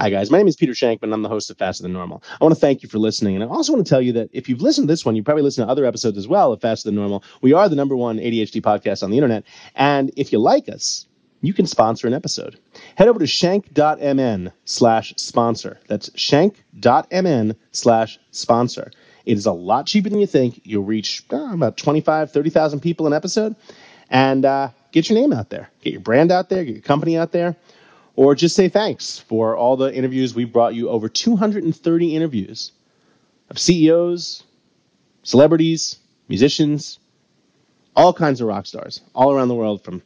Hi, guys. My name is Peter Shankman. I'm the host of Faster Than Normal. I want to thank you for listening. And I also want to tell you that if you've listened to this one, you probably listen to other episodes as well of Faster Than Normal. We are the number one ADHD podcast on the internet. And if you like us, you can sponsor an episode. Head over to shank.mn slash sponsor. That's shank.mn slash sponsor. It is a lot cheaper than you think. You'll reach uh, about 25, 30,000 people an episode and uh, get your name out there. Get your brand out there, get your company out there or just say thanks for all the interviews we brought you over 230 interviews of CEOs, celebrities, musicians, all kinds of rock stars all around the world. From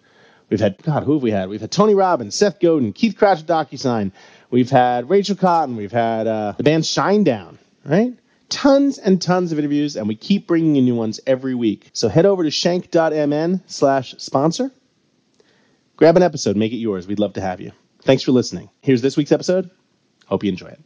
we've had God, who have we had? We've had Tony Robbins, Seth Godin, Keith Krach DocuSign. We've had Rachel Cotton. We've had uh, the band Shinedown. Right? Tons and tons of interviews, and we keep bringing you new ones every week. So head over to shank.mn slash sponsor. Grab an episode, make it yours. We'd love to have you. Thanks for listening. Here's this week's episode. Hope you enjoy it.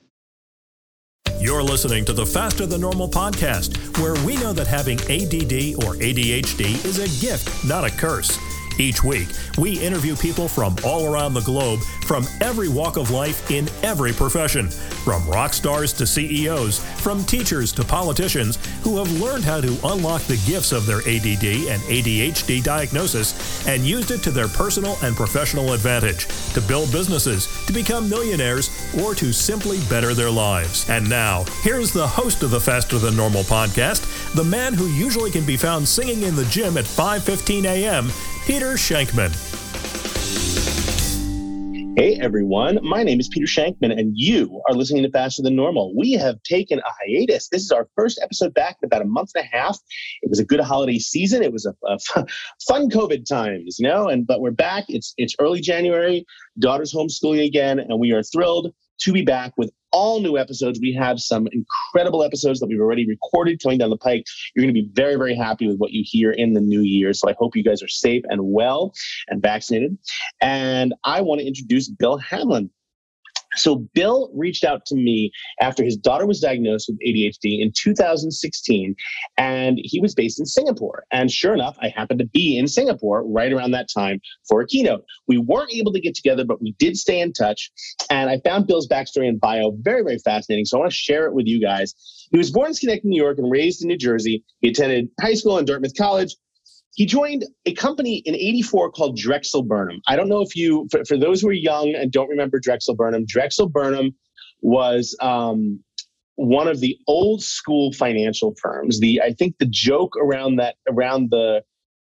You're listening to the Faster Than Normal podcast, where we know that having ADD or ADHD is a gift, not a curse. Each week, we interview people from all around the globe, from every walk of life in every profession, from rock stars to CEOs, from teachers to politicians who have learned how to unlock the gifts of their ADD and ADHD diagnosis and used it to their personal and professional advantage to build businesses, to become millionaires, or to simply better their lives. And now, here's the host of the Faster Than Normal podcast, the man who usually can be found singing in the gym at 5:15 a.m. Peter Shankman. Hey everyone, my name is Peter Shankman, and you are listening to Faster Than Normal. We have taken a hiatus. This is our first episode back in about a month and a half. It was a good holiday season. It was a, a fun COVID times, you know. And but we're back. It's it's early January. Daughter's homeschooling again, and we are thrilled to be back with all new episodes. We have some incredible episodes that we've already recorded coming down the pike. You're going to be very, very happy with what you hear in the new year. So I hope you guys are safe and well and vaccinated. And I want to introduce Bill Hamlen. So Bill reached out to me after his daughter was diagnosed with ADHD in 2016, and he was based in Singapore. And sure enough, I happened to be in Singapore right around that time for a keynote. We weren't able to get together, but we did stay in touch. And I found Bill's backstory and bio very, very fascinating. So I want to share it with you guys. He was born in Schenectady, New York, and raised in New Jersey. He attended high school and Dartmouth College, he joined a company in 84 called Drexel Burnham. I don't know if you, for, for those who are young and don't remember Drexel Burnham, Drexel Burnham was um, one of the old school financial firms. The I think the joke around that around the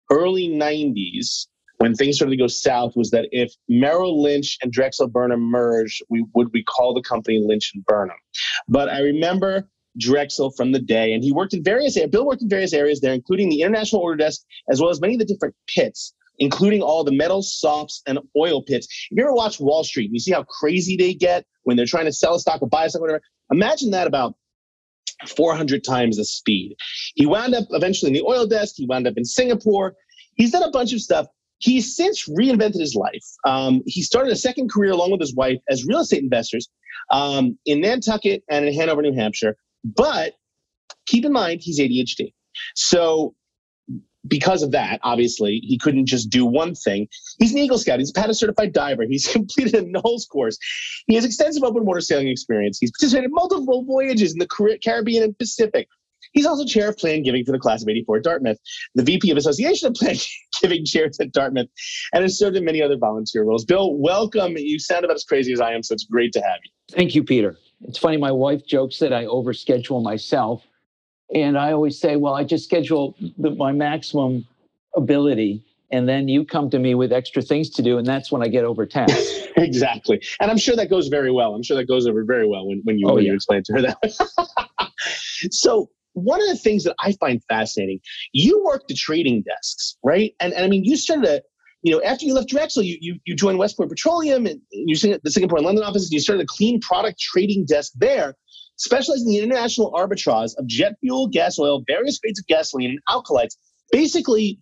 early 90s when things started to go south was that if Merrill Lynch and Drexel Burnham merged, we would we call the company Lynch and Burnham. But I remember Drexel from the day. And he worked in various, areas Bill worked in various areas there, including the International Order Desk, as well as many of the different pits, including all the metals, softs, and oil pits. If you ever watch Wall Street you see how crazy they get when they're trying to sell a stock or buy a stock, or whatever, imagine that about 400 times the speed. He wound up eventually in the oil desk. He wound up in Singapore. He's done a bunch of stuff. He's since reinvented his life. Um, he started a second career along with his wife as real estate investors um, in Nantucket and in Hanover, New Hampshire. But keep in mind, he's ADHD. So because of that, obviously, he couldn't just do one thing. He's an Eagle Scout. He's a PADI certified diver. He's completed a NOLS course. He has extensive open water sailing experience. He's participated in multiple voyages in the Caribbean and Pacific. He's also chair of plan giving for the class of 84 at Dartmouth, the VP of Association of Plan Giving chairs at Dartmouth, and has served in many other volunteer roles. Bill, welcome. You sound about as crazy as I am, so it's great to have you. Thank you, Peter. It's funny, my wife jokes that I overschedule myself. And I always say, well, I just schedule the, my maximum ability. And then you come to me with extra things to do. And that's when I get overtaxed. exactly. And I'm sure that goes very well. I'm sure that goes over very well when, when you, oh, when yeah. you explain to her that. so, one of the things that I find fascinating, you work the trading desks, right? And, and I mean, you started a, you know, after you left Drexel, you you, you joined Westport Petroleum and you the Singapore and London offices. You started a clean product trading desk there, specializing in the international arbitrage of jet fuel, gas oil, various grades of gasoline, and alkylates. Basically,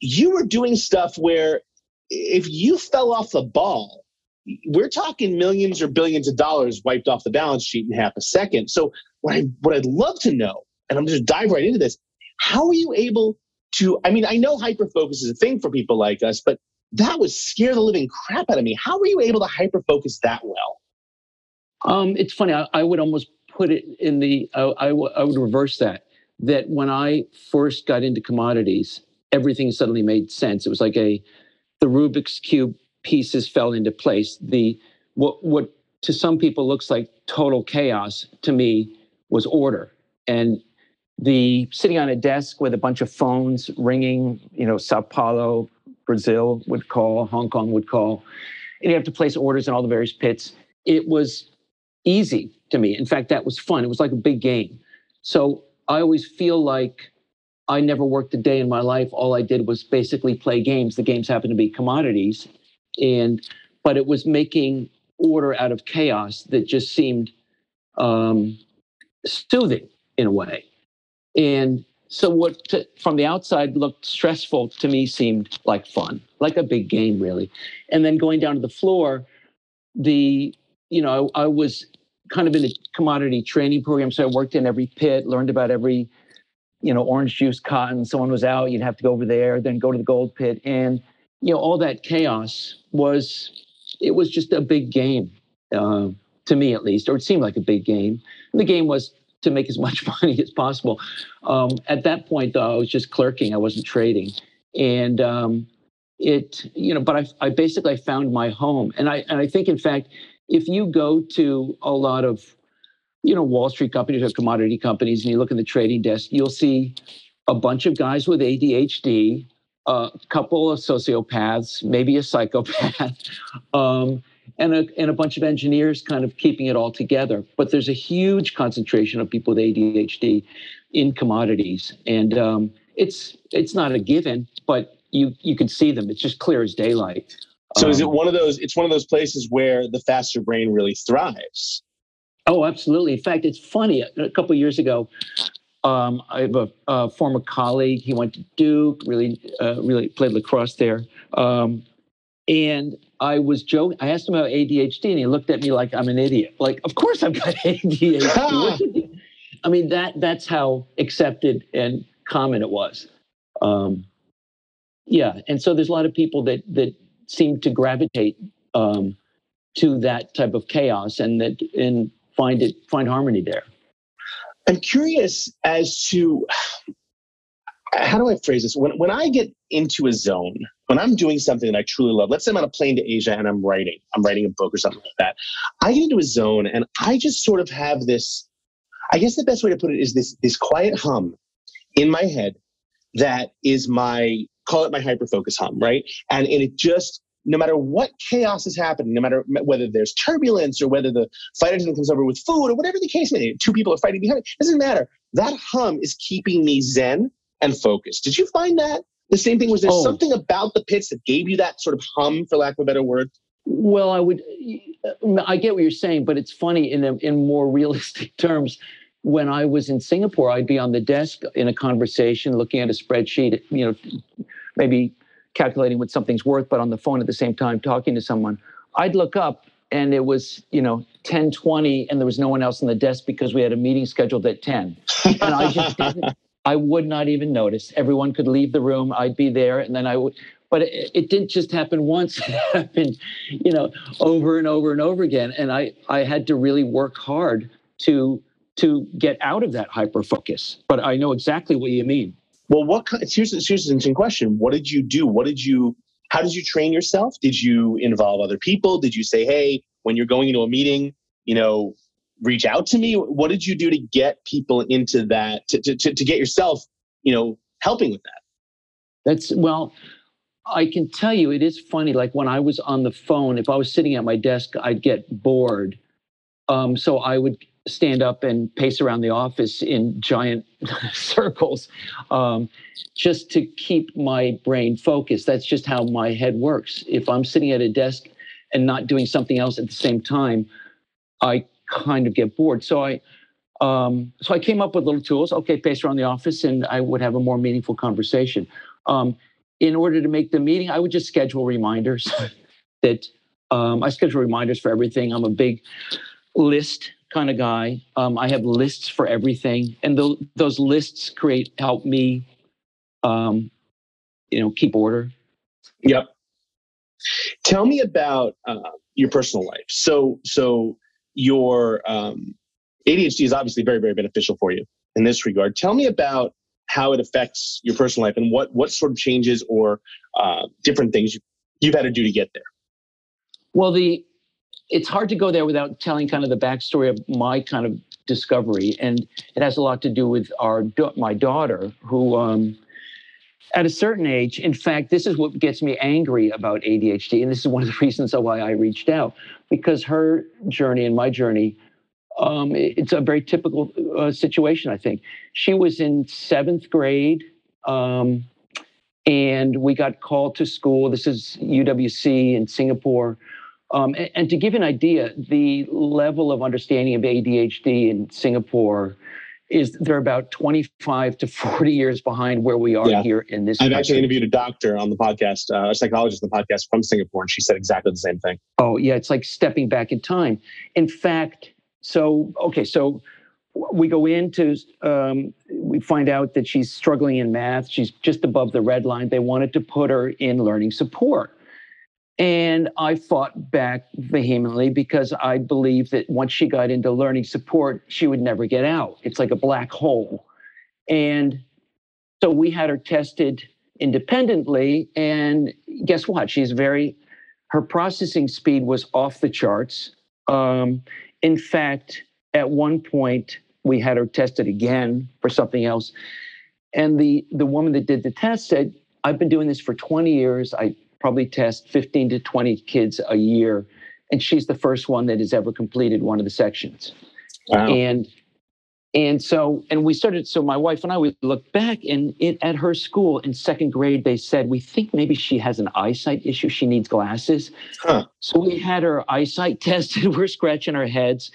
you were doing stuff where if you fell off the ball, we're talking millions or billions of dollars wiped off the balance sheet in half a second. So what I what I'd love to know, and I'm just dive right into this, how are you able to, I mean, I know hyper focus is a thing for people like us, but that would scare the living crap out of me. How were you able to hyper focus that well? Um, it's funny. I, I, would almost put it in the. I, I, w- I would reverse that. That when I first got into commodities, everything suddenly made sense. It was like a the Rubik's cube pieces fell into place. The what what to some people looks like total chaos to me was order and the sitting on a desk with a bunch of phones ringing you know sao paulo brazil would call hong kong would call and you have to place orders in all the various pits. It was easy to me. In fact that was fun. It was like a big game. So i always feel like i never worked a day in my life. All i did was basically play games. The games happened to be commodities and but it was making order out of chaos that just seemed um, soothing in a way. And so, what to, from the outside looked stressful to me seemed like fun, like a big game, really. And then going down to the floor, the you know I, I was kind of in a commodity training program, so I worked in every pit, learned about every you know orange juice, cotton. Someone was out, you'd have to go over there, then go to the gold pit, and you know all that chaos was it was just a big game uh, to me at least, or it seemed like a big game. And the game was to make as much money as possible. Um, at that point, though, I was just clerking; I wasn't trading, and um, it, you know. But I, I basically found my home, and I, and I think, in fact, if you go to a lot of, you know, Wall Street companies or commodity companies, and you look in the trading desk, you'll see a bunch of guys with ADHD a couple of sociopaths, maybe a psychopath, um, and, a, and a bunch of engineers kind of keeping it all together. But there's a huge concentration of people with ADHD in commodities, and um, it's it's not a given, but you you can see them. It's just clear as daylight. So um, is it um, one of those? It's one of those places where the faster brain really thrives. Oh, absolutely. In fact, it's funny. A couple years ago, um, I have a, a, former colleague. He went to Duke, really, uh, really played lacrosse there. Um, and I was joking. I asked him about ADHD, and he looked at me like I'm an idiot. Like, of course I've got ADHD. I mean, that that's how accepted and common it was. Um, yeah, and so there's a lot of people that that seem to gravitate um, to that type of chaos and that and find it find harmony there. I'm curious as to how do I phrase this? When, when I get into a zone, when I'm doing something that I truly love, let's say I'm on a plane to Asia and I'm writing, I'm writing a book or something like that. I get into a zone and I just sort of have this, I guess the best way to put it is this, this quiet hum in my head that is my, call it my hyper focus hum, right? And, and it just no matter what chaos is happening, no matter whether there's turbulence or whether the flight attendant comes over with food or whatever the case may be, two people are fighting behind it, doesn't matter. That hum is keeping me zen and focused. Did you find that? The same thing was there oh. something about the pits that gave you that sort of hum, for lack of a better word? Well, I would, uh, I get what you're saying, but it's funny in a, in more realistic terms. When I was in Singapore, I'd be on the desk in a conversation, looking at a spreadsheet, you know, maybe calculating what something's worth, but on the phone at the same time talking to someone. I'd look up and it was, you know, 1020 and there was no one else on the desk because we had a meeting scheduled at 10. And I just didn't, I would not even notice. Everyone could leave the room. I'd be there, and then I would. But it, it didn't just happen once. It happened, you know, over and over and over again. And I, I had to really work hard to to get out of that hyper focus. But I know exactly what you mean. Well, what here's, here's an interesting question. What did you do? What did you, how did you train yourself? Did you involve other people? Did you say, hey, when you're going into a meeting, you know, reach out to me? What did you do to get people into that, to, to, to, to get yourself, you know, helping with that? That's, well, I can tell you it is funny. Like when I was on the phone, if I was sitting at my desk, I'd get bored. Um, so I would stand up and pace around the office in giant circles um, just to keep my brain focused. That's just how my head works. If I'm sitting at a desk and not doing something else at the same time, I kind of get bored. So I um, so I came up with little tools. Okay, pace around the office, and I would have a more meaningful conversation. Um, in order to make the meeting, I would just schedule reminders. that um, I schedule reminders for everything. I'm a big list kind of guy. Um, I have lists for everything, and th- those lists create help me, um, you know, keep order. Yep. Tell me about uh, your personal life. So, so your um, ADHD is obviously very, very beneficial for you in this regard. Tell me about how it affects your personal life and what what sort of changes or uh, different things you, you've had to do to get there. Well, the it's hard to go there without telling kind of the backstory of my kind of discovery, and it has a lot to do with our my daughter who. Um, at a certain age, in fact, this is what gets me angry about ADHD. And this is one of the reasons why I reached out because her journey and my journey um, it's a very typical uh, situation, I think. She was in seventh grade, um, and we got called to school. This is UWC in Singapore. Um, and, and, to give an idea, the level of understanding of ADHD in Singapore is they're about 25 to 40 years behind where we are yeah. here in this. I've country. actually interviewed a doctor on the podcast, uh, a psychologist on the podcast from Singapore, and she said exactly the same thing. Oh, yeah, it's like stepping back in time. In fact, so okay, so we go into um, we find out that she's struggling in math. She's just above the red line. They wanted to put her in learning support. And I fought back vehemently because I believe that once she got into learning support, she would never get out. It's like a black hole. And so we had her tested independently. And guess what? She's very, her processing speed was off the charts. Um, in fact, at one point, we had her tested again for something else. And the, the woman that did the test said, I've been doing this for 20 years. I probably test 15 to 20 kids a year. And she's the first one that has ever completed one of the sections. Wow. And and so, and we started, so my wife and I, we looked back and it, at her school in second grade, they said, we think maybe she has an eyesight issue. She needs glasses. Huh. So we had her eyesight tested. We're scratching our heads.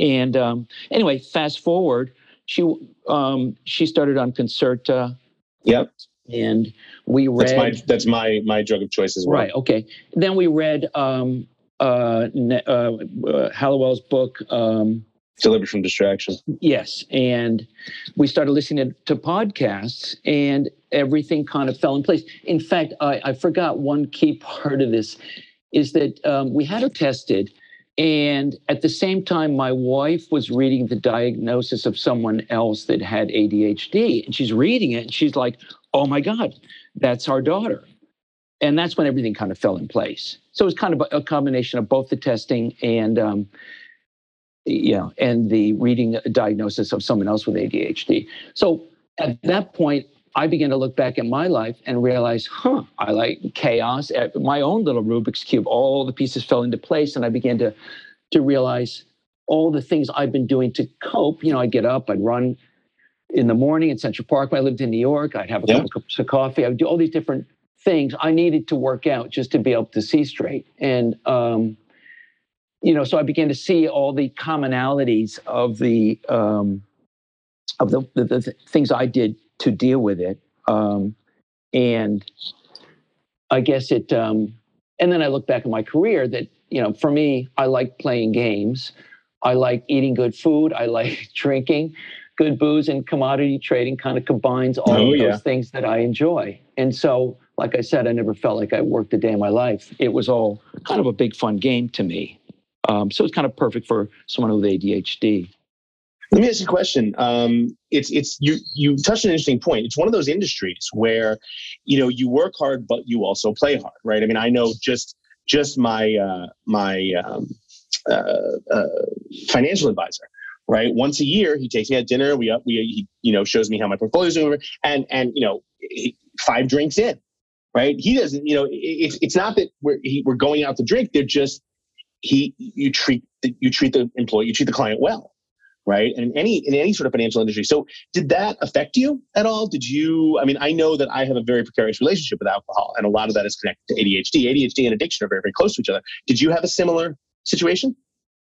And um, anyway, fast forward, she, um, she started on Concerta. Yep. And we read. That's my, that's my, my drug of choice as well. Right. Okay. Then we read um, uh, uh, uh, Hallowell's book, um, delivered from distraction. Yes. And we started listening to, to, podcasts and everything kind of fell in place. In fact, I, I forgot one key part of this is that um, we had her tested. And at the same time, my wife was reading the diagnosis of someone else that had ADHD. And she's reading it and she's like, oh my God, that's our daughter. And that's when everything kind of fell in place. So it was kind of a, combination of both the testing and um, you know, and the reading diagnosis of someone else with ADHD. So at that point, I began to look back at my life and realize, huh, I like chaos. At my own little Rubik's cube, all the pieces fell into place, and I began to to realize all the things I've been doing to cope. You know, I'd get up, I'd run in the morning in Central Park when I lived in New York. I'd have a yeah. couple cups of coffee. I would do all these different things I needed to work out just to be able to see straight. And um, you know, so I began to see all the commonalities of the um, of the, the, the things I did to deal with it, um, and I guess it. Um, and then I look back at my career that you know, for me, I like playing games. I like eating good food. I like drinking good booze, and commodity trading kind of combines all oh, of those things that I enjoy. And so, like I said, I never felt like I worked a day in my life. It was all kind of a big fun game to me. Um, so it's kind of perfect for someone with ADHD. Let me ask you a question. Um, it's it's you you touched an interesting point. It's one of those industries where, you know, you work hard, but you also play hard, right? I mean, I know just just my uh, my um, uh, uh, financial advisor, right? Once a year, he takes me out dinner. We uh, we he you know shows me how my portfolio is doing, and and you know five drinks in, right? He doesn't, you know, it's it's not that we're he, we're going out to drink. They're just he you treat the, you treat the employee you treat the client well right and in any in any sort of financial industry so did that affect you at all did you i mean i know that i have a very precarious relationship with alcohol and a lot of that is connected to adhd adhd and addiction are very very close to each other did you have a similar situation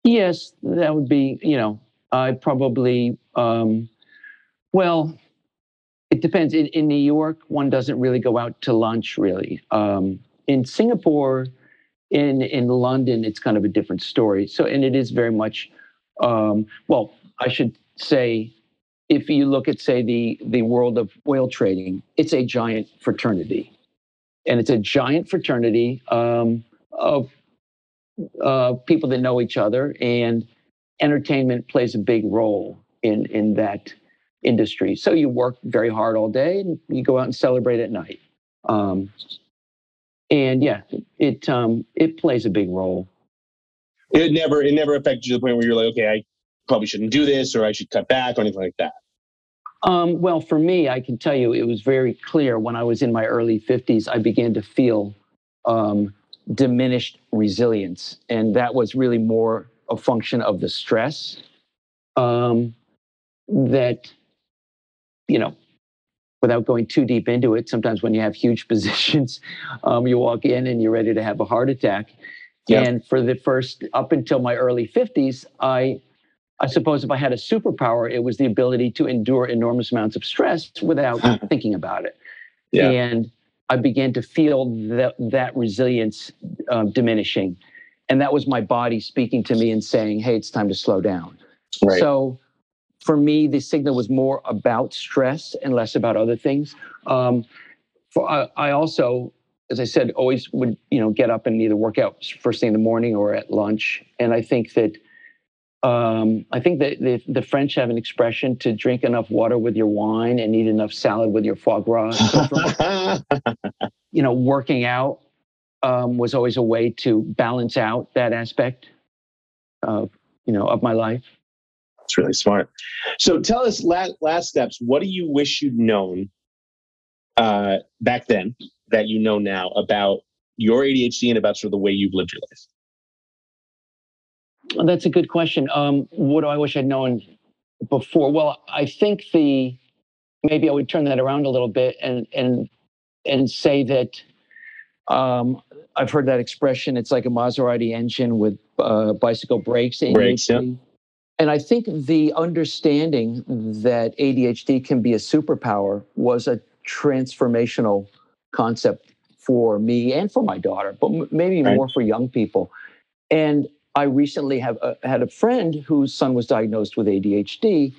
yes that would be you know i probably um well it depends. In, in new york one doesn't really go out to lunch really. Um in singapore in in London, it's kind of a different story. So, and it is very much, um, well, I should say, if you look at say the the world of oil trading, it's a giant fraternity, and it's a giant fraternity um, of uh, people that know each other, and entertainment plays a big role in in that industry. So you work very hard all day and you go out and celebrate at night. Um, and yeah, it um, it plays a big role. It never it never affected you to the point where you're like, okay, I probably shouldn't do this, or I should cut back, or anything like that. Um, well, for me, I can tell you, it was very clear when I was in my early 50s. I began to feel um, diminished resilience, and that was really more a function of the stress um, that you know without going too deep into it, sometimes when you have huge positions, um, you walk in and you're ready to have a heart attack. Yep. And for the first, up until my early 50s, I, I suppose if I had a superpower, it was the ability to endure enormous amounts of stress without thinking about it. Yeah. And I began to feel that, that resilience uh, diminishing. And that was my body speaking to me and saying, hey, it's time to slow down. Right. So for me, the signal was more about stress and less about other things. Um, for, I, I also, as I said, always would you know get up and either work out first thing in the morning or at lunch. And I think that um, I think that the, the, French have an expression to drink enough water with your wine and eat enough salad with your foie gras. you know, working out um, was always a way to balance out that aspect of you know of my life. It's really smart. So tell us last, last steps. What do you wish you'd known uh, back then that you know now about your ADHD and about sort of the way you've lived your life? That's a good question. Um, what do I wish I'd known before? Well, I think the maybe I would turn that around a little bit and and and say that um, I've heard that expression. It's like a Maserati engine with uh, bicycle brakes. Brakes, yeah. And I think the understanding that ADHD can be a superpower was a transformational concept for me and for my daughter, but maybe right. more for young people. And I recently have uh, had a friend whose son was diagnosed with ADHD.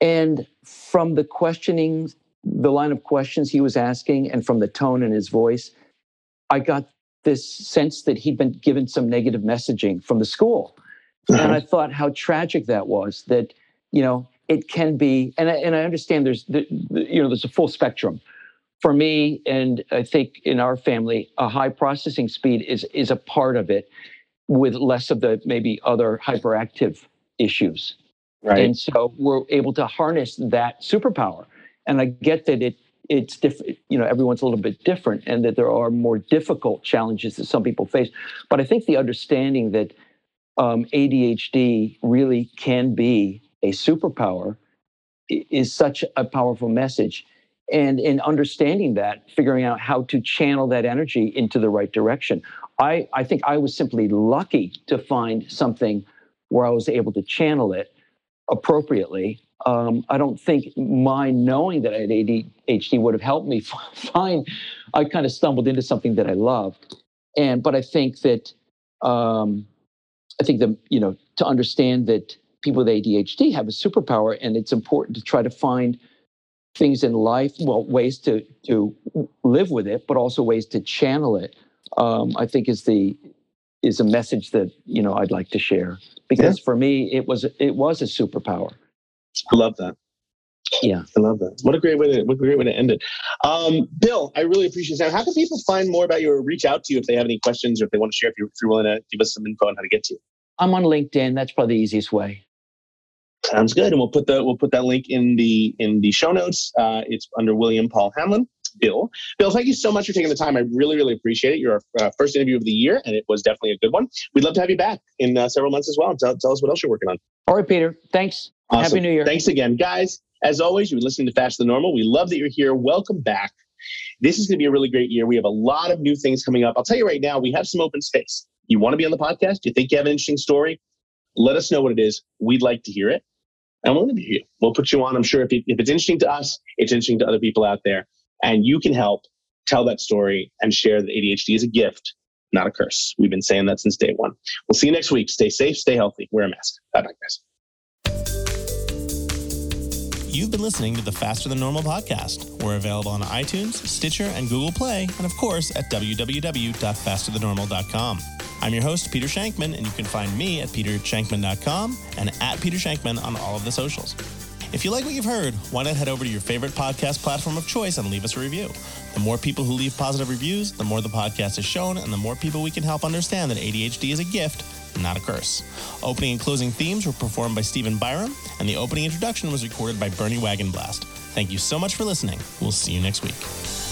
And from the questioning, the line of questions he was asking, and from the tone in his voice, I got this sense that he'd been given some negative messaging from the school. And I uh-huh. thought how tragic that was that, you know, it can be, and I, and I understand there's, the, you know, there's a full spectrum. For me, and I think in our family, a high processing speed is is a part of it, with less of the maybe other hyperactive issues. Right. And so we're able to harness that superpower. And I get that it it's different, you know, everyone's a little bit different and that there are more difficult challenges that some people face. But I think the understanding that um, ADHD really can be a superpower is such a powerful message. And in understanding that, figuring out how to channel that energy into the right direction. I, I think I was simply lucky to find something where I was able to channel it appropriately. Um, I don't think my knowing that I had ADHD would have helped me find. I kind of stumbled into something that I loved, and but I think that um, I think that you know to understand that people with ADHD have a superpower, and it's important to try to find things in life, well, ways to to live with it, but also ways to channel it. Um, I think is the is a message that you know I'd like to share because yeah. for me it was it was a superpower. I love that. Yeah, I love that. What a great way to what a great way to end it. Um, Bill, I really appreciate that. How can people find more about you or reach out to you if they have any questions or if they want to share? If you're, if you're willing to give us some info on how to get to you. I'm on LinkedIn. That's probably the easiest way. Sounds good, and we'll put the we'll put that link in the in the show notes. Uh, it's under William Paul Hamlen. Bill, Bill, thank you so much for taking the time. I really, really appreciate it. Your uh, first interview of the year, and it was definitely a good one. We'd love to have you back in uh, several months as well. Tell, tell us what else you're working on. All right, Peter. Thanks. Awesome. Happy New Year. Thanks again, guys. As always, you're listening to Faster Than Normal. We love that you're here. Welcome back. This is going to be a really great year. We have a lot of new things coming up. I'll tell you right now, we have some open space. You want to be on the podcast? You think you have an interesting story? Let us know what it is. We'd like to hear it. And we'll interview you. We'll put you on. I'm sure if, it, if it's interesting to us, it's interesting to other people out there. And you can help tell that story and share that ADHD is a gift, not a curse. We've been saying that since day one. We'll see you next week. Stay safe, stay healthy, wear a mask. Bye bye, guys. You've been listening to the Faster Than Normal podcast. We're available on iTunes, Stitcher, and Google Play, and of course at www.fasterthannormal.com. I'm your host, Peter Shankman, and you can find me at petershankman.com and at Peter Shankman on all of the socials. If you like what you've heard, why not head over to your favorite podcast platform of choice and leave us a review? The more people who leave positive reviews, the more the podcast is shown, and the more people we can help understand that ADHD is a gift, not a curse. Opening and closing themes were performed by Stephen Byram, and the opening introduction was recorded by Bernie Wagenblast. Thank you so much for listening. We'll see you next week.